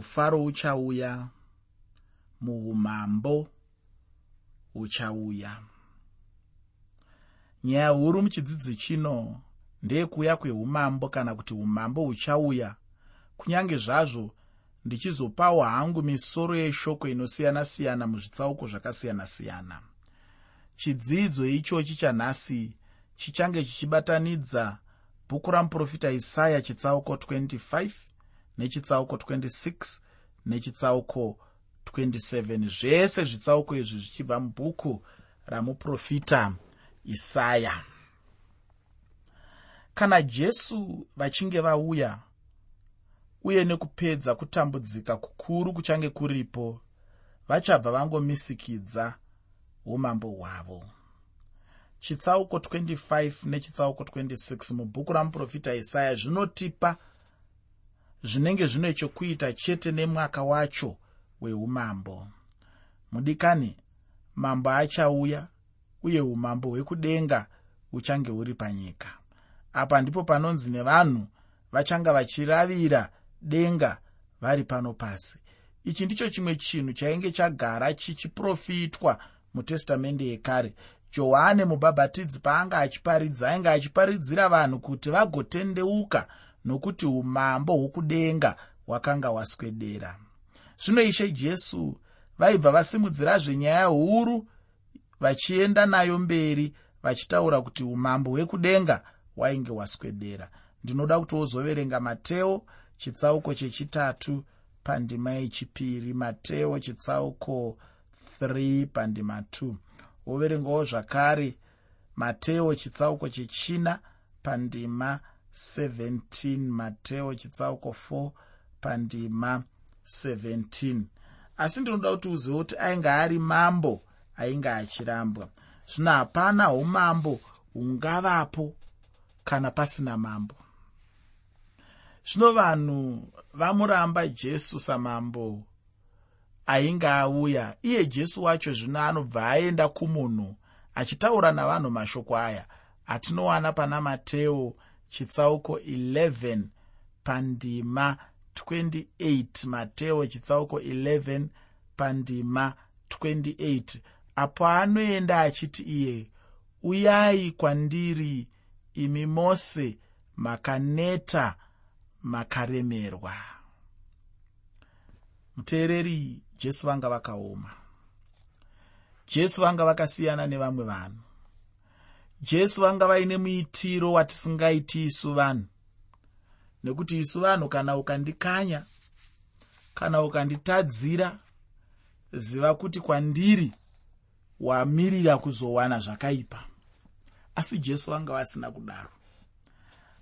mufaro uchauya muumambo uchauya. Nyaya huru muchidzidzi chino ndeyekuuya kweumambo kana kuti umambo huchauya. Kunyange zvazvo ndichizopawo hangu misoro yeshoko inosiyana-siyana muzvitsauko zvakasiyana-siyana. Chidzidzo ichochi chanhasi chichange chichibatanidza bhuku ramuprofita isaya chitsauko 25 nechitsauko 26 nechitsauko 27 zvese zvitsauko izvi zvichibva mubhuku ramuprofita isaya. Kana jesu vachinge vauya uye nekupedza kutambudzika kukuru kuchange kuripo vachabva vangomisikidza umambo hwavo. Chitsauko 25 nechitsauko 26 mubhuku ramuprofita isaya zvinotipa zvinenge zvine chokuita chete nemwaka wacho weumambo. Mudikani mambo achauya uye umambo hwekudenga uchange huri panyika. Apa ndipo panonzi nevanhu vachanga vachiravira denga vari pano pasi. Ichi ndicho chimwe chinhu chainge chagara chichiprofitwa mutestamende yekare. Johani mubhabhatidzi paanga achiparidza ainge achiparidzira vanhu kuti vagotendeuka nokuti umambo hwokudenga hwakanga hwaswedera. Zvino ishe jesu vaibva vasimudzirazve nyaya huru vachienda nayo mberi vachitaura kuti umambo hwekudenga hwainge hwaswedera. Ndinoda kuti wozoverenga mateo chitsauko chechitatu pandima yechipiri. Mateo chitsauko 3 pandima 2 woverengawo zvakare mateo chitsauko chechina pandima 17 mateo chitsauko 4 pandima 17 asi ndinoda kuti uzive kuti ainge ari mambo ainge achirambwa. Zvino hapana umambo hungavapo kana pasina mambo. Zvino vanhu vamuramba jesu samambo ainge auya iye jesu wacho zvino anobva aenda kumunhu achitaura navanhu mashoko aya atinowana pana mateo chitsauko 11 pandima 28 mateo chitsauko 11 pandima 28 apo anoenda achiti iye uyai kwandiri imi mose makaneta makaremerwa. Muteereri jesu vanga vakaoma. Jesu vanga vakasiyana nevamwe vanhu jesu vanga vaine muitiro watisingaiti isu vanhu. Nekuti isu vanhu kana ukandikanya kana ukanditadzira ziva kuti kwandiri wamirira kuzowana zvakaipa. Asi jesu vanga vasina kudaro.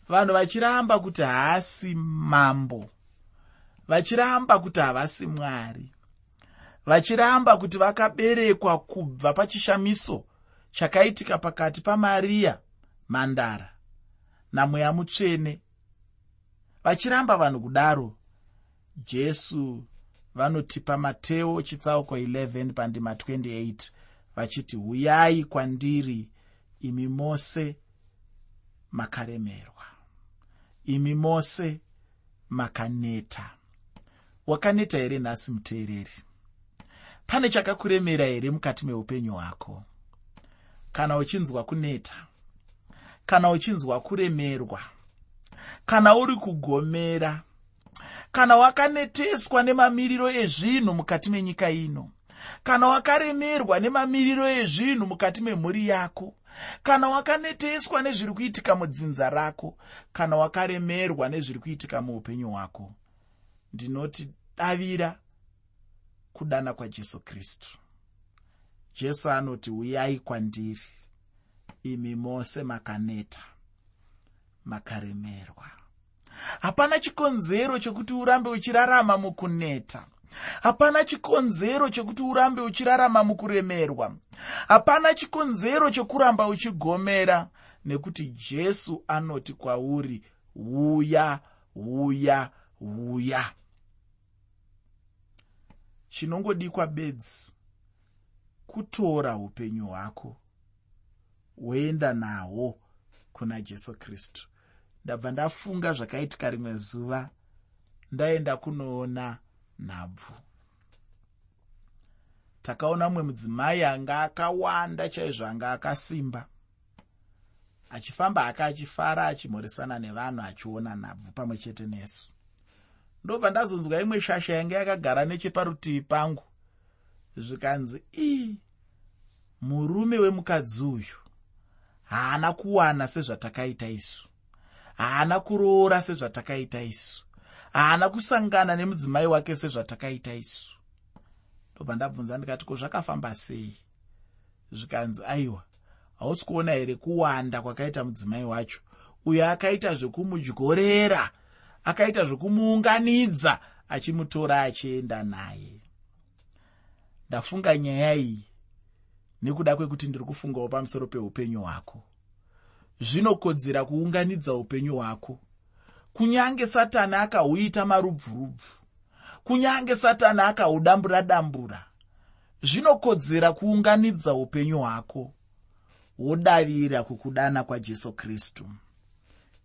Vanhu vachiramba kuti haasi mambo vachiramba kuti havasi mwari vachiramba kuti vakaberekwa kubva pachishamiso chakaitika pakati pamariya mhandara namweya mutsvene vachiramba vanhu kudaro. Jesu vanotipa mateo chitsauko 11 pandima 28 vachiti huyai kwandiri imi mose makaremerwa. Imi mose makaneta. Wakaneta here nhasi muteereri? Pane chakakuremera here mukati meupenyu hwako kana uchinzwa kuneta kana uchinzwa kuremerwa kana uri kugomera kana wakaneteswa nemamiriro ezvinhu mukati menyika ino kana wakaremerwa nemamiriro ezvinhu mukati memhuri yako kana wakaneteswa nezviri kuitika mudzinza rako kana wakaremerwa nezviri kuitika muupenyu hwako. Ndinoti davira kudana kwajesu kristu. Jesu anoti uyai kwandiri imi mose makaneta makaremerwa. Hapana chikonzero chokuti urambe uchirarama mukuneta. Hapana chikonzero chokuti urambe uchirarama mukuremerwa. Hapana chikonzero chokuramba uchigomera nekuti jesu anoti kwauri uya uya uya. Chinongodikwa bedzi kutora upenyu hwako woenda nahwo kuna jesu kristu. Ndabva ndafunga zvakaitika rimwe zuva ndaenda kunoona nhabvu. Takaona mumwe mudzimai anga akawanda chaizvo anga akasimba. Achifamba aka achifara achimhoresana nevanhu achiona nhabvu pamwe chete nesu. Ndobva ndazonzwa imwe shasha yange yakagara necheparutivi pangu. Zvikanzi ii murume wemukadzi uyu haana kuwana sezvatakaita isu. Haana kuroora sezvatakaita isu. Haana kusangana nemudzimai wake sezvatakaita isu. Ndobva ndabvunza ndikati ko zvakafamba sei? Zvikanzi aiwa hausi kuona here kuwanda kwakaita mudzimai wacho? Uyo akaita zvekumudyorera akaita zvokumuunganidza achimutora achienda naye. Ndafunga nyaya iyi nekuda kwekuti ndiri kufungawo pamusoro peupenyu hwako. Zvinokodzera kuunganidza upenyu hwako. Kunyange satani akahuita marubvurubvu kunyange satani akahudambura dambura zvinokodzera kuunganidza upenyu hwako. Wodavira kukudana kwajesu kristu.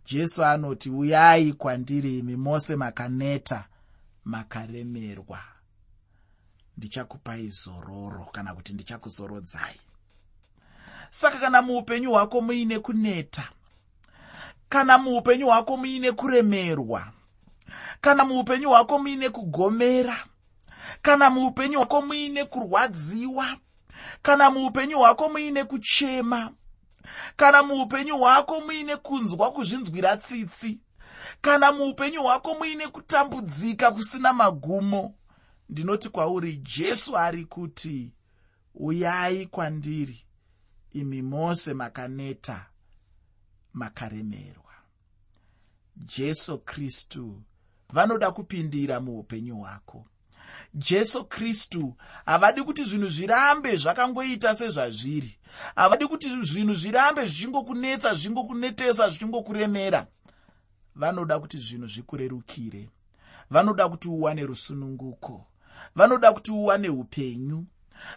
Jesu anoti uyai kwandiri imi mose makaneta makaremerwa ndichakupai zororo kana kuti ndichakuzorodzai saka kana muupenyu hwako muine kuneta kana muupenyu hwako muine kuremerwa kana muupenyu hwako muine kugomera kana muupenyu hwako muine kurwadziwa kana muupenyu hwako muine kuchema kana muupenyu hwako muine kunzwa kuzvinzwira tsitsi kana muupenyu hwako muine kutambudzika kusina magumo ndinoti kwauri jesu ari kuti uyai kwandiri imi mose makaneta makaremerwa. Jesu kristu vanoda kupindira muupenyu hwako. Jesu kristu havadi kuti zvinhu zvirambe zvakangoita sezvazviri. Havadi kuti zvinhu zvirambe zvichingokunetsa zvichingokunetesa zvichingokuremera vanoda kuti zvinhu zvikurerukire. Vanoda kuti uwane rusununguko vanoda kuti uwane upenyu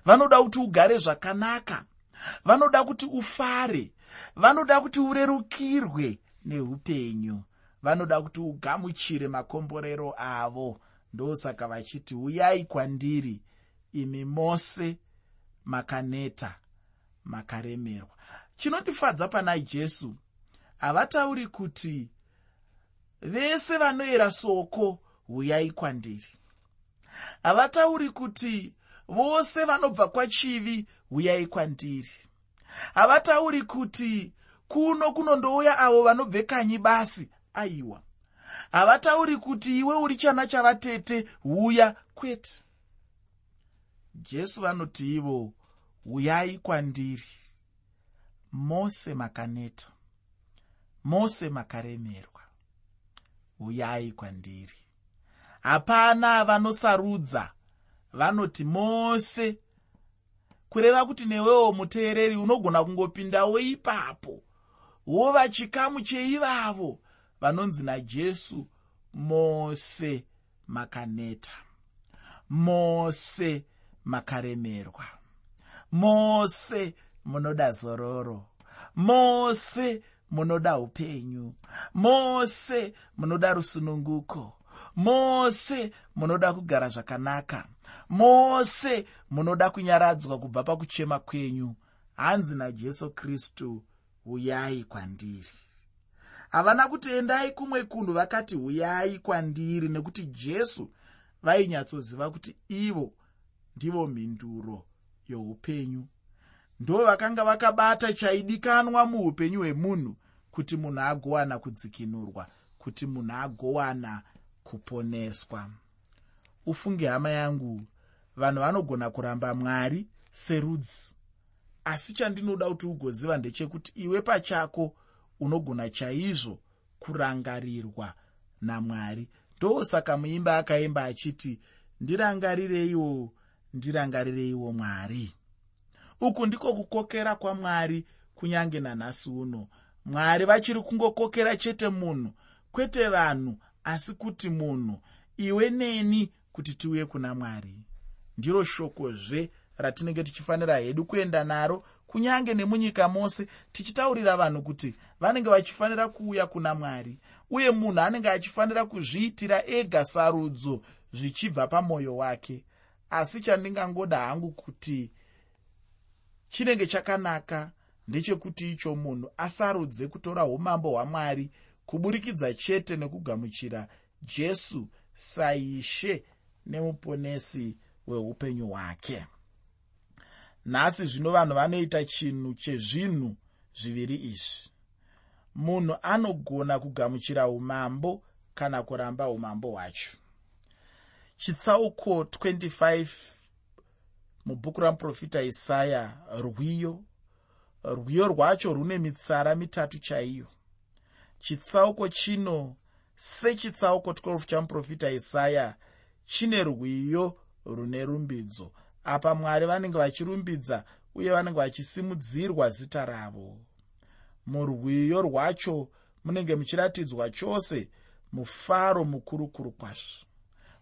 vanoda kuti ugare zvakanaka vanoda kuti ufare vanoda kuti urerukirwe neupenyu vanoda kuti ugamuchire makomborero avo. Ndosaka vachiti uyai kwandiri imi mose makaneta makaremerwa. Chinondifadza pana jesu havatauri kuti vese vanoyera soko uyai kwandiri havatauri kuti vose vanobva kwachivi uyai kwandiri. Havatauri kuti kuno kunondouya avo vanobve kanyi basi aiwa. Havatauri kuti iwe uri chana chavatete uya kwete. Jesu vanoti ivo uyai kwandiri. Mose makaneta. Mose makaremerwa. Uyai kwandiri hapana vanosarudza. Vanoti mose kureva kuti newewo muteereri unogona kungopindawo ipapo wova chikamu cheivavo. Vanonzi najesu mose makaneta. Mose makaremerwa. Mose munoda zororo. Mose munoda upenyu. Mose munoda rusununguko mose munoda kugara zvakanaka. Mose munoda kunyaradzwa kubva pakuchema kwenyu. Hanzi najesu kristu uyai kwandiri. Havana kuti endai kumwe kunhu vakati uyai kwandiri nekuti jesu vainyatsoziva kuti ivo ndivo mhinduro youpenyu. Ndo vakanga vakabata chaidikanwa muupenyu hwemunhu kuti munhu agowana kudzikinurwa kuti munhu agowana kuponeswa. Ufunge hama yangu. Vanhu vanogona kuramba mwari serudzi. Asi chandinoda kuti ugoziva ndechekuti iwe pachako unogona chaizvo kurangarirwa namwari ndosaka muimba akaimba achiti ndirangarireiwo ndirangarireiwo mwari. Uku ndiko kukokera kwamwari kunyange nanhasi uno. Mwari vachiri kungokokera chete munhu kwete vanhu asi kuti munhu iwe neni kuti tiuye kuna mwari. Ndiro shokozve ratinenge tichifanira hedu kuenda naro kunyange nemunyika mose tichitaurira vanhu kuti vanenge vachifanira kuuya kuna mwari. Uye munhu anenge achifanira kuzviitira ega sarudzo zvichibva pamwoyo wake. Asi chandingangoda hangu kuti chinenge chakanaka ndechekuti icho munhu asarudze kutora umambo hwamwari kuburikidza chete nekugamuchira jesu saishe nemuponesi weupenyu hwake. Nhasi zvino vanhu vanoita chinhu chezvinhu zviviri izvi. Munhu anogona kugamuchira umambo kana kuramba umambo hwacho. Chitsauko 25 mubhuku ramuprofita isaya rwiyo rwiyo rwacho rune mitsara mitatu chaiyo chitsauko chino sechitsauko 12 chamuprofita isaya chine rwiyo rune rumbidzo. Apa mwari vanenge vachirumbidza uye vanenge vachisimudzirwa zita ravo. Murwiyo rwacho munenge muchiratidzwa chose mufaro mukurukuru kwazvo.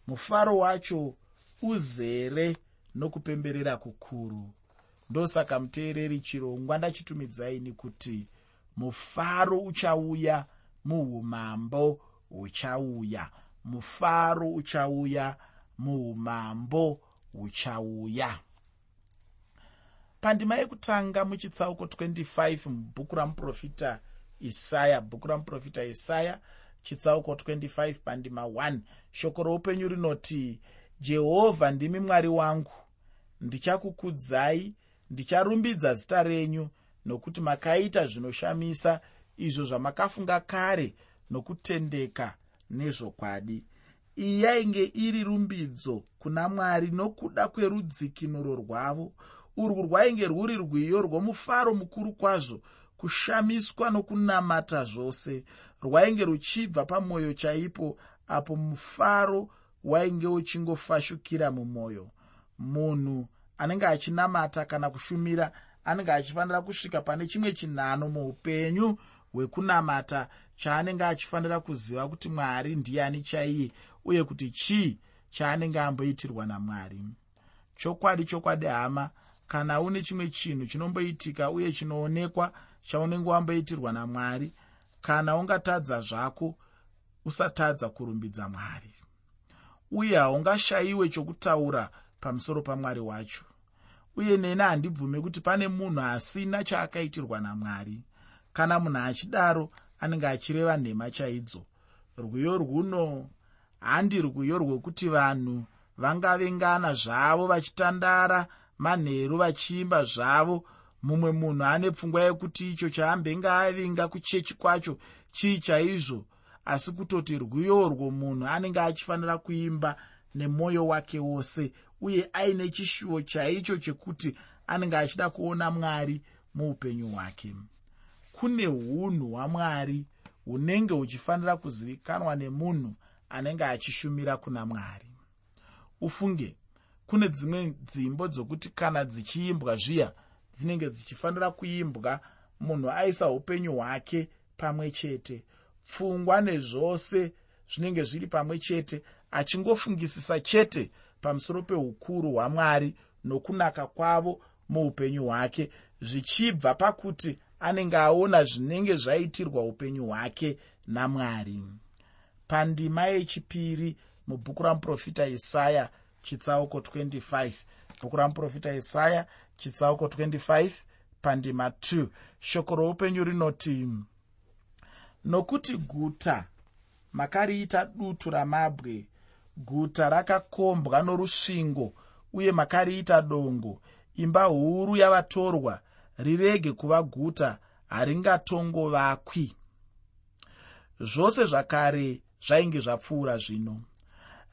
Mufaro wacho uzere nokupemberera kukuru. Ndosaka muteereri chirongwa ndachitumidzaini kuti mufaro uchauya muumambo huchauya mufaro uchauya muumambo huchauya pandima yekutanga muchitsauko 25 mubhuku ramuprofita isaya bhuku ramuprofita isaya chitsauko 25 pandima 1 shoko roupenyu rinoti jehovha ndimi mwari wangu. Ndichakukudzai ndicharumbidza zita renyu nokuti makaita zvinoshamisa izvo zvamakafunga kare nokutendeka nezvokwadi. Iyi yainge iri rumbidzo kuna mwari nokuda kwerudzikinuro rwavo urwu rwainge rwuri rwiyo rwomufaro mukuru kwazvo kushamiswa nokunamata zvose rwainge ruchibva pamwoyo chaipo apo mufaro wainge uchingofashukira mumwoyo munhu anenge achinamata kana kushumira anenge achifanira kusvika pane chimwe chinhano muupenyu hwekunamata chaanenge achifanira kuziva kuti mwari ndiani chaiye uye kuti chii chaanenge amboitirwa namwari. Chokwadi chokwadi hama kana une chimwe chinhu chinomboitika uye chinoonekwa chaunenge wamboitirwa namwari kana ungatadza zvako usatadza kurumbidza mwari. Uye haungashayiwe chokutaura pamusoro pamwari wacho uye neni handibvume kuti pane munhu asina chaakaitirwa namwari kana munhu achidaro anenge achireva nhema chaidzo. Rwiyo rwuno handi rwiyo rwekuti vanhu vangavengana zvavo vachitandara manheru vachiimba zvavo. Mumwe munhu ane pfungwa yekuti icho chaambenge avinga kuchechi kwacho chii chaizvo? Asi kutoti rwiyorwo munhu anenge achifanira kuimba nemwoyo wake wose uye aine chishuwo chaicho chekuti anenge achida kuona mwari muupenyu hwake. Kune unhu hwamwari hunenge huchifanira kuzivikanwa nemunhu anenge achishumira kuna mwari. Ufunge kune dzimwe dzimbo dzokuti kana dzichiimbwa zviya dzinenge dzichifanira kuimbwa munhu aisa upenyu hwake pamwe chete. Pfungwa nezvose zvinenge zviri pamwe chete achingofungisisa chete pamusoro peukuru hwamwari nokunaka kwavo muupenyu hwake zvichibva pakuti anenge aona zvinenge zvaitirwa upenyu hwake namwari. Pandima yechipiri mubhuku ramuprofita isaya chitsauko 25 bhuku ramuprofita isaya chitsauko 25 pandima 2 shoko roupenyu rinoti nokuti guta makariita dutu ramabwe guta rakakombwa norusvingo uye makariita dongo. Imba huru yavatorwa rirege kuva guta haringatongovakwi. Zvose zvakare zvainge zvapfuura zvino.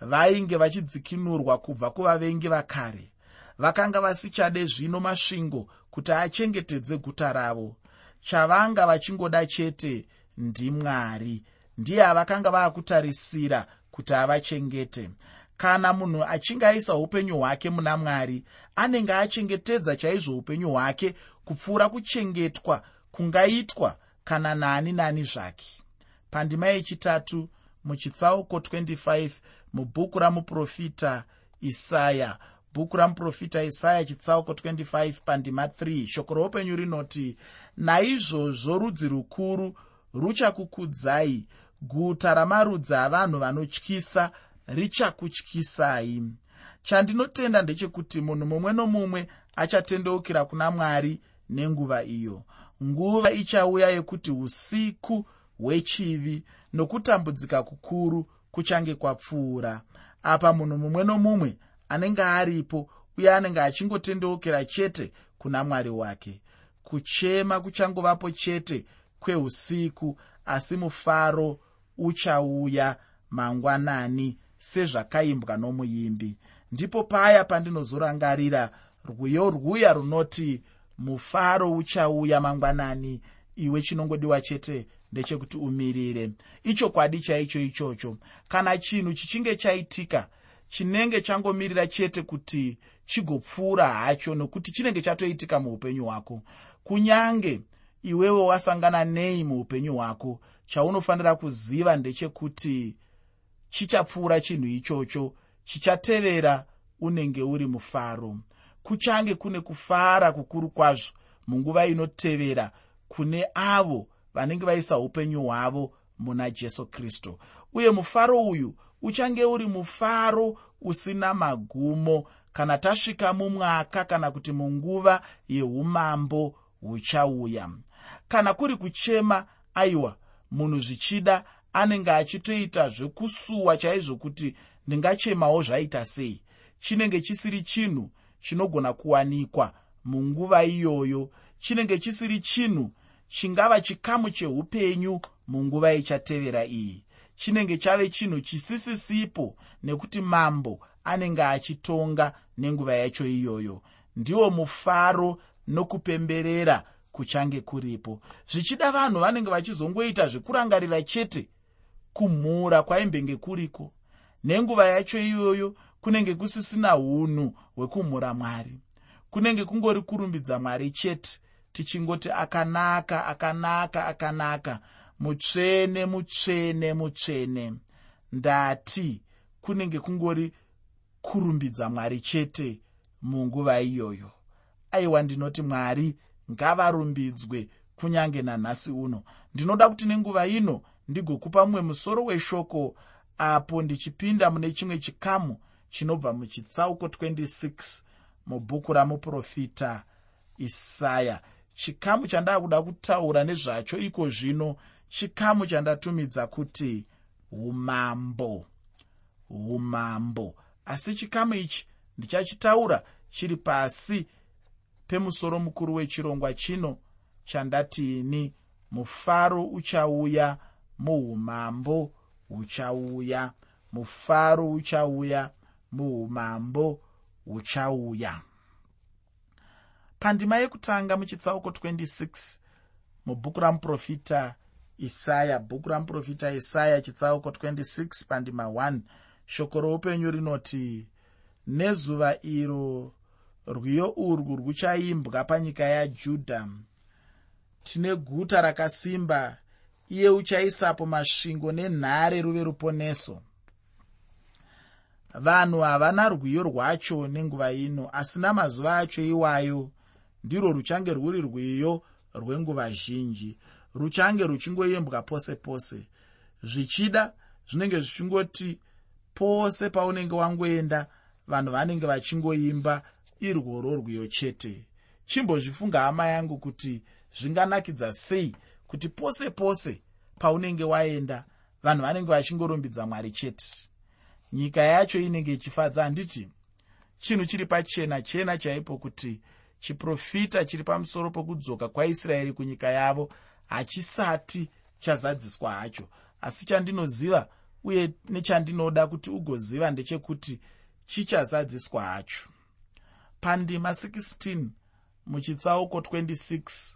Vainge vachidzikinurwa kubva kuvavengi vakare. Vakanga vasichade zvino masvingo kuti achengetedze guta ravo. Chavanga vachingoda chete ndimwari ndiye havakanga vaakutarisira kuti avachengete. Kana munhu achinge aisa upenyu hwake muna mwari anenge achengetedza chaizvo upenyu hwake kupfuura kuchengetwa kungaitwa kana naani nani zvake. Pandima yechitatu muchitsauko 25 mubhuku ramuprofita isaya. Bhuku ramuprofita isaya chitsauko 25 pandima 3 shoko roupenyu rinoti naizvozvo rudzi rukuru ruchakukudzai guta ramarudzi avanhu vanotyisa richakutyisai. Chandinotenda ndechekuti munhu mumwe nomumwe achatendeukira kuna mwari nenguva iyo. Nguva ichauya yekuti usiku hwechivi nokutambudzika kukuru kuchange kwapfuura. Apa munhu mumwe nomumwe anenge aripo uye anenge achingotendeukira chete kuna mwari wake. Kuchema kuchangovapo chete kweusiku asi mufaro uchauya mangwanani sezvakaimbwa nomuimbi ndipo paya pandinozorangarira rwiyo rwuya runoti mufaro uchauya mangwanani iwe chinongodiwa chete ndechekuti umirire. Ichokwadi chaicho ichocho. Kana chinhu chichinge chaitika chinenge changomirira chete kuti chigopfuura hacho nokuti chinenge chatoitika muupenyu hwako. Kunyange iwewe wasangana nei muupenyu hwako chaunofanira kuziva ndechekuti chichapfuura chinhu ichocho chichatevera unenge uri mufaro. Kuchange kune kufara kukuru kwazvo munguva inotevera kune avo vanenge vaisa upenyu hwavo muna jesu kristu. Uye mufaro uyu uchange uri mufaro usina magumo. Kana tasvika mumwaka kana kuti munguva yeumambo huchauya. Kana kuri kuchema aiwa munhu zvichida anenge achitoita zvekusuwa chaizvo kuti ndingachemawo zvaita sei. Chinenge chisiri chinhu chinogona kuwanikwa munguva iyoyo. Chinenge chisiri chinhu chingava chikamu cheupenyu munguva ichatevera iyi. Chinenge chave chinhu chisisisipo nekuti mambo anenge achitonga nenguva yacho iyoyo. Ndiwo mufaro nokupemberera kuchange kuripo. Zvichida vanhu vanenge vachizongoita zvekurangarira chete kumhura kwaimbenge kuriko. Nenguva yacho iyoyo kunenge kusisina unhu hwekumhura mwari. Kunenge kungori kurumbidza mwari chete tichingoti akanaka akanaka akanaka. Mutsvene mutsvene mutsvene. Ndati kunenge kungori kurumbidza mwari chete munguva iyoyo. Aiwa ndinoti mwari ngavarumbidzwe kunyange nanhasi uno. Ndinoda kuti nenguva ino ndigokupa mumwe musoro weshoko apo ndichipinda mune chimwe chikamu chinobva muchitsauko 26 mubhuku ramuprofita isaya. Chikamu chandaa kuda kutaura nezvacho iko zvino chikamu chandatumidza kuti umambo umambo asi chikamu ichi ndichachitaura chiri pasi pemusoro mukuru wechirongwa chino chandatiini mufaro uchauya muumambo huchauya mufaro uchauya muumambo huchauya pandima yekutanga muchitsauko 26 mubhuku ramuprofita isaya bhuku ramuprofita isaya chitsauko 26 pandima 1 shoko roupenyu rinoti nezuva iro rwiyo urwu ruchaimbwa panyika yajudha tine guta rakasimba iye uchaisapo masvingo nenhare ruve ruponeso. Vanhu havana rwiyo rwacho nenguva ino asi namazuva acho iwayo. Ndirwo ruchange rwuri rwiyo rwenguva zhinji. Ruchange ruchingoembwa pose pose. Zvichida zvinenge zvichingoti pose paunenge wangoenda vanhu vanenge vachingoimba irworo rwiyo chete. Chimbozvifunga hama yangu kuti zvinganakidza sei kuti pose pose paunenge waenda vanhu vanenge vachingorombidza mwari chete. Nyika yacho inenge ichifadza handiti chinhu chiri pachena chena chaipo kuti chiprofita chiri pamusoro pokudzoka kwaisraeri kunyika yavo hachisati chazadziswa hacho. Asi chandinoziva uye nechandinoda kuti ugoziva ndechekuti chichazadziswa hacho pandima 16 muchitsauko 26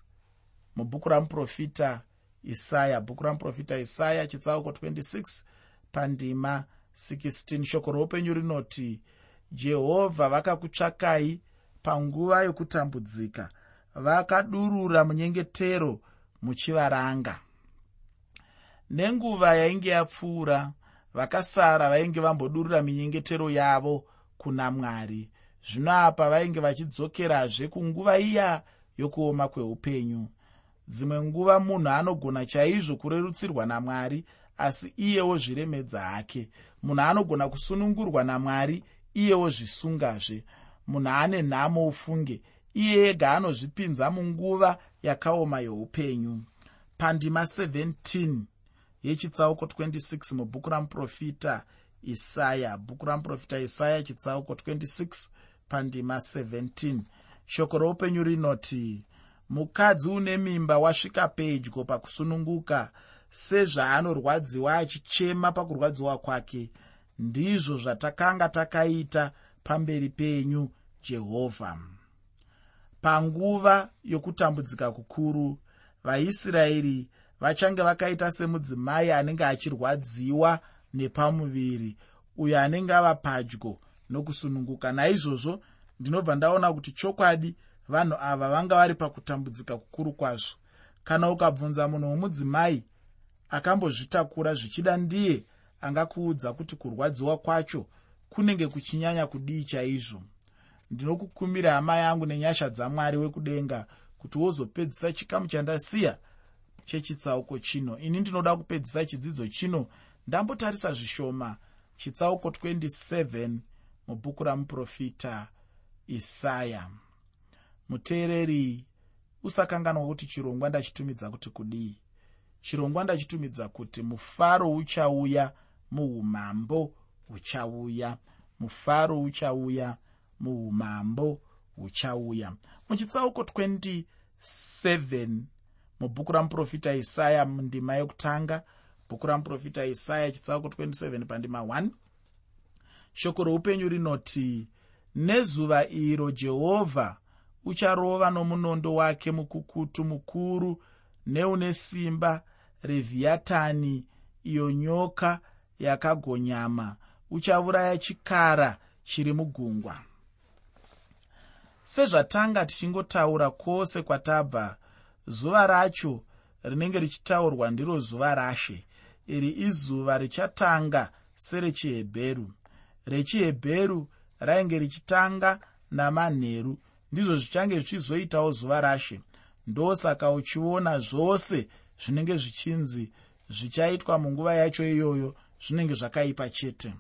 mubhuku ramuprofita isaya. Bhuku ramuprofita isaya chitsauko 26 pandima 16 shoko roupenyu rinoti jehovha vakakutsvakai panguva yokutambudzika vakadurura munyengetero muchivaranga. Nenguva yainge yapfuura vakasara vainge vambodurura minyengetero yavo kuna mwari zvino apa vainge vachidzokerazve kunguva iya yokuoma kweupenyu. Dzimwe nguva munhu anogona chaizvo kurerutsirwa namwari asi iyewo zviremedza hake. Munhu anogona kusunungurwa namwari iyewo zvisungazve. Munhu ane nhamo ufunge iye ega anozvipinza munguva yakaoma youpenyu. Pandima 17 yechitsauko 26 mubhuku ramuprofita isaya. Bhuku ramuprofita isaya chitsauko 26 pandima 17 shoko roupenyu rinoti mukadzi une mimba wasvika pedyo pakusununguka sezvaanorwadziwa achichema pakurwadziwa kwake ndizvo zvatakanga takaita pamberi penyu jehovha. Panguva yokutambudzika kukuru vaisraeri vachange vakaita semudzimai anenge achirwadziwa nepamuviri uyo anenge ava padyo nokusununguka. Naizvozvo ndinobva ndaona kuti chokwadi vanhu ava vanga vari pakutambudzika kukuru kwazvo. Kana ukabvunza munhu womudzimai akambozvitakura zvichida ndiye angakuudza kuti kurwadziwa kwacho kunenge kuchinyanya kudii chaizvo. Ndinokukumira hama yangu nenyasha dzamwari wekudenga kuti wozopedzisa chikamu chandasiya chechitsauko chino. Ini ndinoda kupedzisa chidzidzo chino. Ndambotarisa zvishoma. Chitsauko 27 mubhuku ramuprofita isaya. Muteereri usakanganwa kuti chirongwa ndachitumidza kuti kudii? Chirongwa ndachitumidza kuti mufaro uchauya muumambo huchauya mufaro uchauya muumambo huchauya muchitsauko 27 mubhuku ramuprofita isaya mundima yekutanga bhuku ramuprofita isaya chitsauko 27 pandima 1 shoko roupenyu rinoti nezuva iro jehovha ucharova nomunondo wake mukukutu mukuru neune simba revhiyatani iyo nyoka yakagonyama. Uchauraya chikara chiri mugungwa. Sezvatanga tichingotaura kwose kwatabva zuva racho rinenge richitaurwa ndiro zuva rashe. Iri izuva richatanga serechihebheru rechihebheru rainge richitanga namanheru. Ndizvo zvichange zvichizoitawo zuva rashe. Ndosaka uchiona zvose zvinenge zvichinzi zvichaitwa munguva yacho iyoyo zvinenge zvakaipa chete.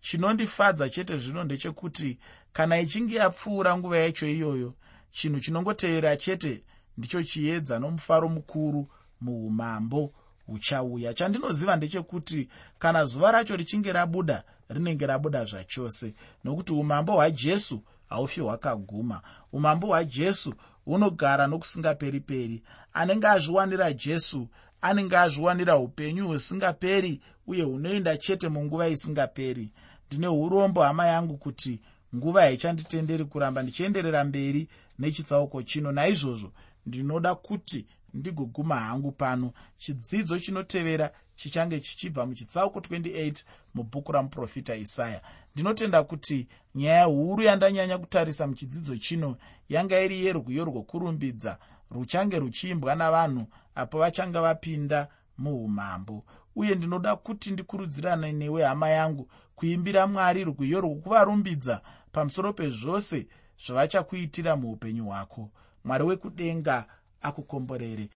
Chinondifadza chete zvino ndechekuti kana ichinge yapfuura nguva yacho iyoyo chinhu chinongoteera chete ndicho chiedza nomufaro mukuru muumambo huchauya chandinoziva ndechekuti kana zuva racho richinge rabuda rinenge rabuda zvachose. Nokuti umambo hwajesu haufi hwakaguma. Umambo hwajesu hunogara nokusingaperi-peri. Anenge azviwanira jesu anenge azviwanira upenyu husingaperi uye hunoenda chete munguva isingaperi. Ndine urombo hama yangu kuti nguva haichanditenderi kuramba ndichienderera mberi nechitsauko chino. Naizvozvo ndinoda kuti ndigoguma hangu pano. Chidzidzo chinotevera chichange chichibva muchitsauko 28 mubhuku ramuprofita isaya. Ndinotenda kuti nyaya huru yandanyanya kutarisa muchidzidzo chino yanga iri yerwiyo rwokurumbidza ruchange ruchiimbwa navanhu apo vachange vapinda muumambo. Uye ndinoda kuti ndikurudzirane newe hama yangu kuimbira mwari rwiyo rwokuvarumbidza pamusoro pezvose zvavachakuitira muupenyu hwako. Mwari wekudenga akukomborere